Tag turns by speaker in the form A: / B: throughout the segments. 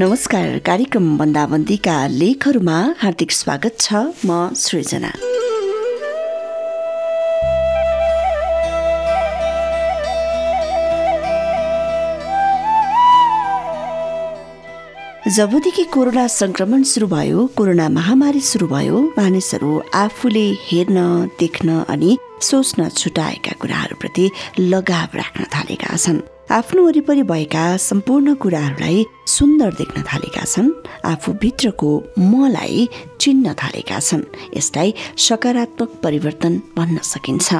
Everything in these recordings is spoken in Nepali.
A: नमस्कार कार्यक्रम बन्दाबन्दीका लेखहरूमा हार्दिक स्वागत छ म सृजना। जबदेखि कोरोना संक्रमण सुरु भयो कोरोना महामारी सुरु भयो मानिसहरू आफूले हेर्न देख्न अनि सोच्न छुटाएका कुराहरूप्रति लगाव राख्न थालेका छन्। आफ्नो वरिपरि भएका सम्पूर्ण कुराहरूलाई सुन्दर देख्न थालेका छन् आफूभित्रको मलाई चिन्न थालेका छन्। यसलाई सकारात्मक परिवर्तन भन्न सकिन्छ।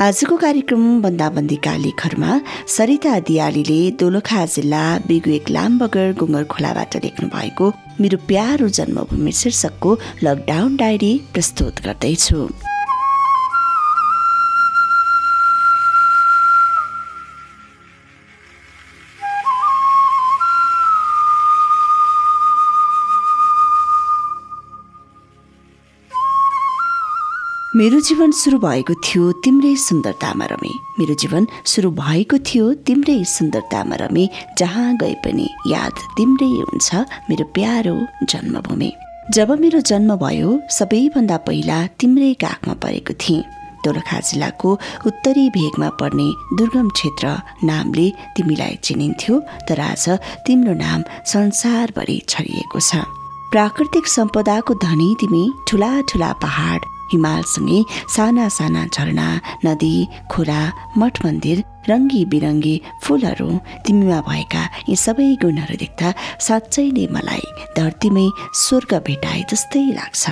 A: आजको कार्यक्रम बन्दाबन्दीका लेखहरूमा सरिता दियालीले दोलखा जिल्ला बिगुएक लामबगर गुङ्गर खोलाबाट लेख्नु भएको मेरो प्यारो जन्मभूमि शीर्षकको लकडाउन डायरी प्रस्तुत गर्दैछु। मेरो जीवन सुरु भएको थियो तिम्रै सुन्दरतामा रमे। मेरो जीवन सुरु भएको थियो तिम्रै सुन्दरतामा रमे जहाँ गए पनि याद तिम्रै हुन्छ मेरो प्यारो जन्मभूमि। जब मेरो जन्म भयो सबैभन्दा पहिला तिम्रै काखमा परेको थिएँ। दोलखा जिल्लाको उत्तरी भेगमा पर्ने दुर्गम क्षेत्र नामले तिमीलाई चिनिन्थ्यो तर आज तिम्रो नाम संसारभरि छरिएको छ। प्राकृतिक सम्पदाको धनी तिमी ठुला ठुला पहाड हिमालसँगै साना साना झरना नदी खोला मठ मन्दिर रङ्गी बिरङ्गी फुलहरू तिमीमा भएका यी सबै गुणहरू देख्दा साँच्चै नै मलाई धरतीमै स्वर्ग भेटाए जस्तै लाग्छ।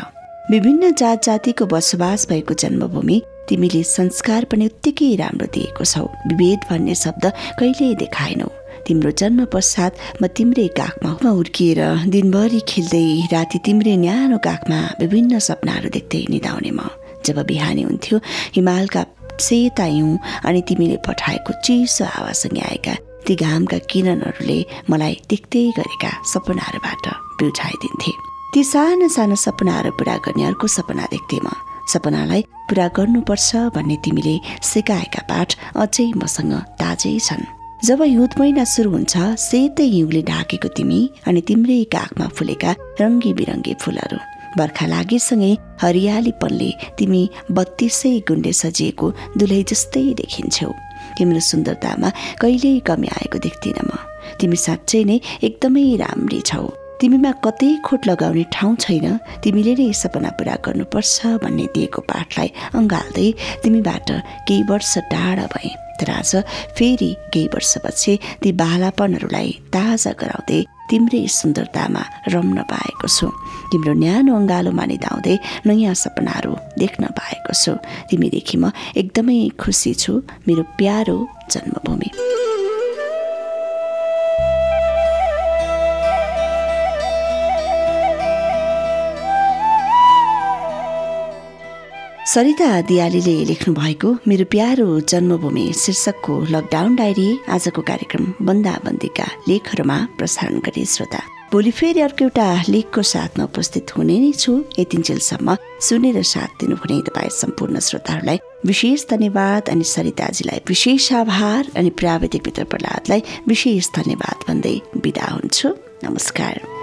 A: विभिन्न जात जातिको बसोबास भएको जन्मभूमि तिमीले संस्कार पनि उत्तिकै राम्रो दिएको छौ। विभेद भन्ने शब्द कहिल्यै देखाएनौ। तिम्रो जन्म पश्चात म तिम्रै काखमा हुर्किएर दिनभरि खेल्दै राति तिम्रै न्यानो काखमा विभिन्न सपनाहरू देख्दै निधाउने म। जब बिहानी हुन्थ्यो हिमालका सेता हिउँ अनि तिमीले पठाएको चिसो हावासँगै आएका ती घामका किरणहरूले मलाई देख्दै गरेका सपनाहरूबाट बिउठाइदिन्थे। ती साना साना सपनाहरू पुरा गर्ने अर्को सपना देख्थे म। सपनालाई पुरा गर्नुपर्छ भन्ने तिमीले सिकाएका पाठ अझै मसँग ताजै छन्। जब हिउँद महिना सुरु हुन्छ सेतै हिउँले ढाकेको तिमी अनि तिम्रै काखमा फुलेका रङ्गी बिरङ्गी फुलहरू। बर्खा लागेसँगै हरियालीपनले तिमी बत्तिसै गुन्डे सजिएको दुलै जस्तै देखिन्छौ। तिम्रो सुन्दरतामा कहिल्यै कमी आएको देख्दिनँ म। तिमी साँच्चै नै एकदमै राम्री छौ। तिमीमा कतै खोट लगाउने ठाउँ छैन। तिमीले नै सपना पुरा गर्नुपर्छ भन्ने दिएको पाठलाई अँगाल्दै तिमीबाट केही वर्ष टाढा भए। तर आज फेरि केही वर्षपछि ती बालापनहरूलाई ताजा गराउँदै तिम्रै सुन्दरतामा रम्न पाएको छु। तिम्रो न्यानो अङ्गालोमा निधाउँदै नयाँ सपनाहरू देख्न पाएको छु। तिमीदेखि म एकदमै खुसी छु। मेरो प्यारो जन्मभूमि। सरिता दियालीले लेख्नु भएको मेरो प्यारो जन्मभूमि शीर्षकको लकडाउन डायरी आजको कार्यक्रम बन्दाबन्दीका लेखहरूमा प्रसारण गरे श्रोता। भोलि फेरि अर्को एउटा लेखको साथमा उपस्थित हुने नै छु। यतिन्जेलसम्म सुनेर साथ दिनुहुने तपाईँ सम्पूर्ण श्रोताहरूलाई विशेष धन्यवाद अनि सरिताजीलाई विशेष आभार अनि प्राविधिक मित्र प्रहलादलाई विशेष धन्यवाद भन्दै बिदा हुन्छु। नमस्कार।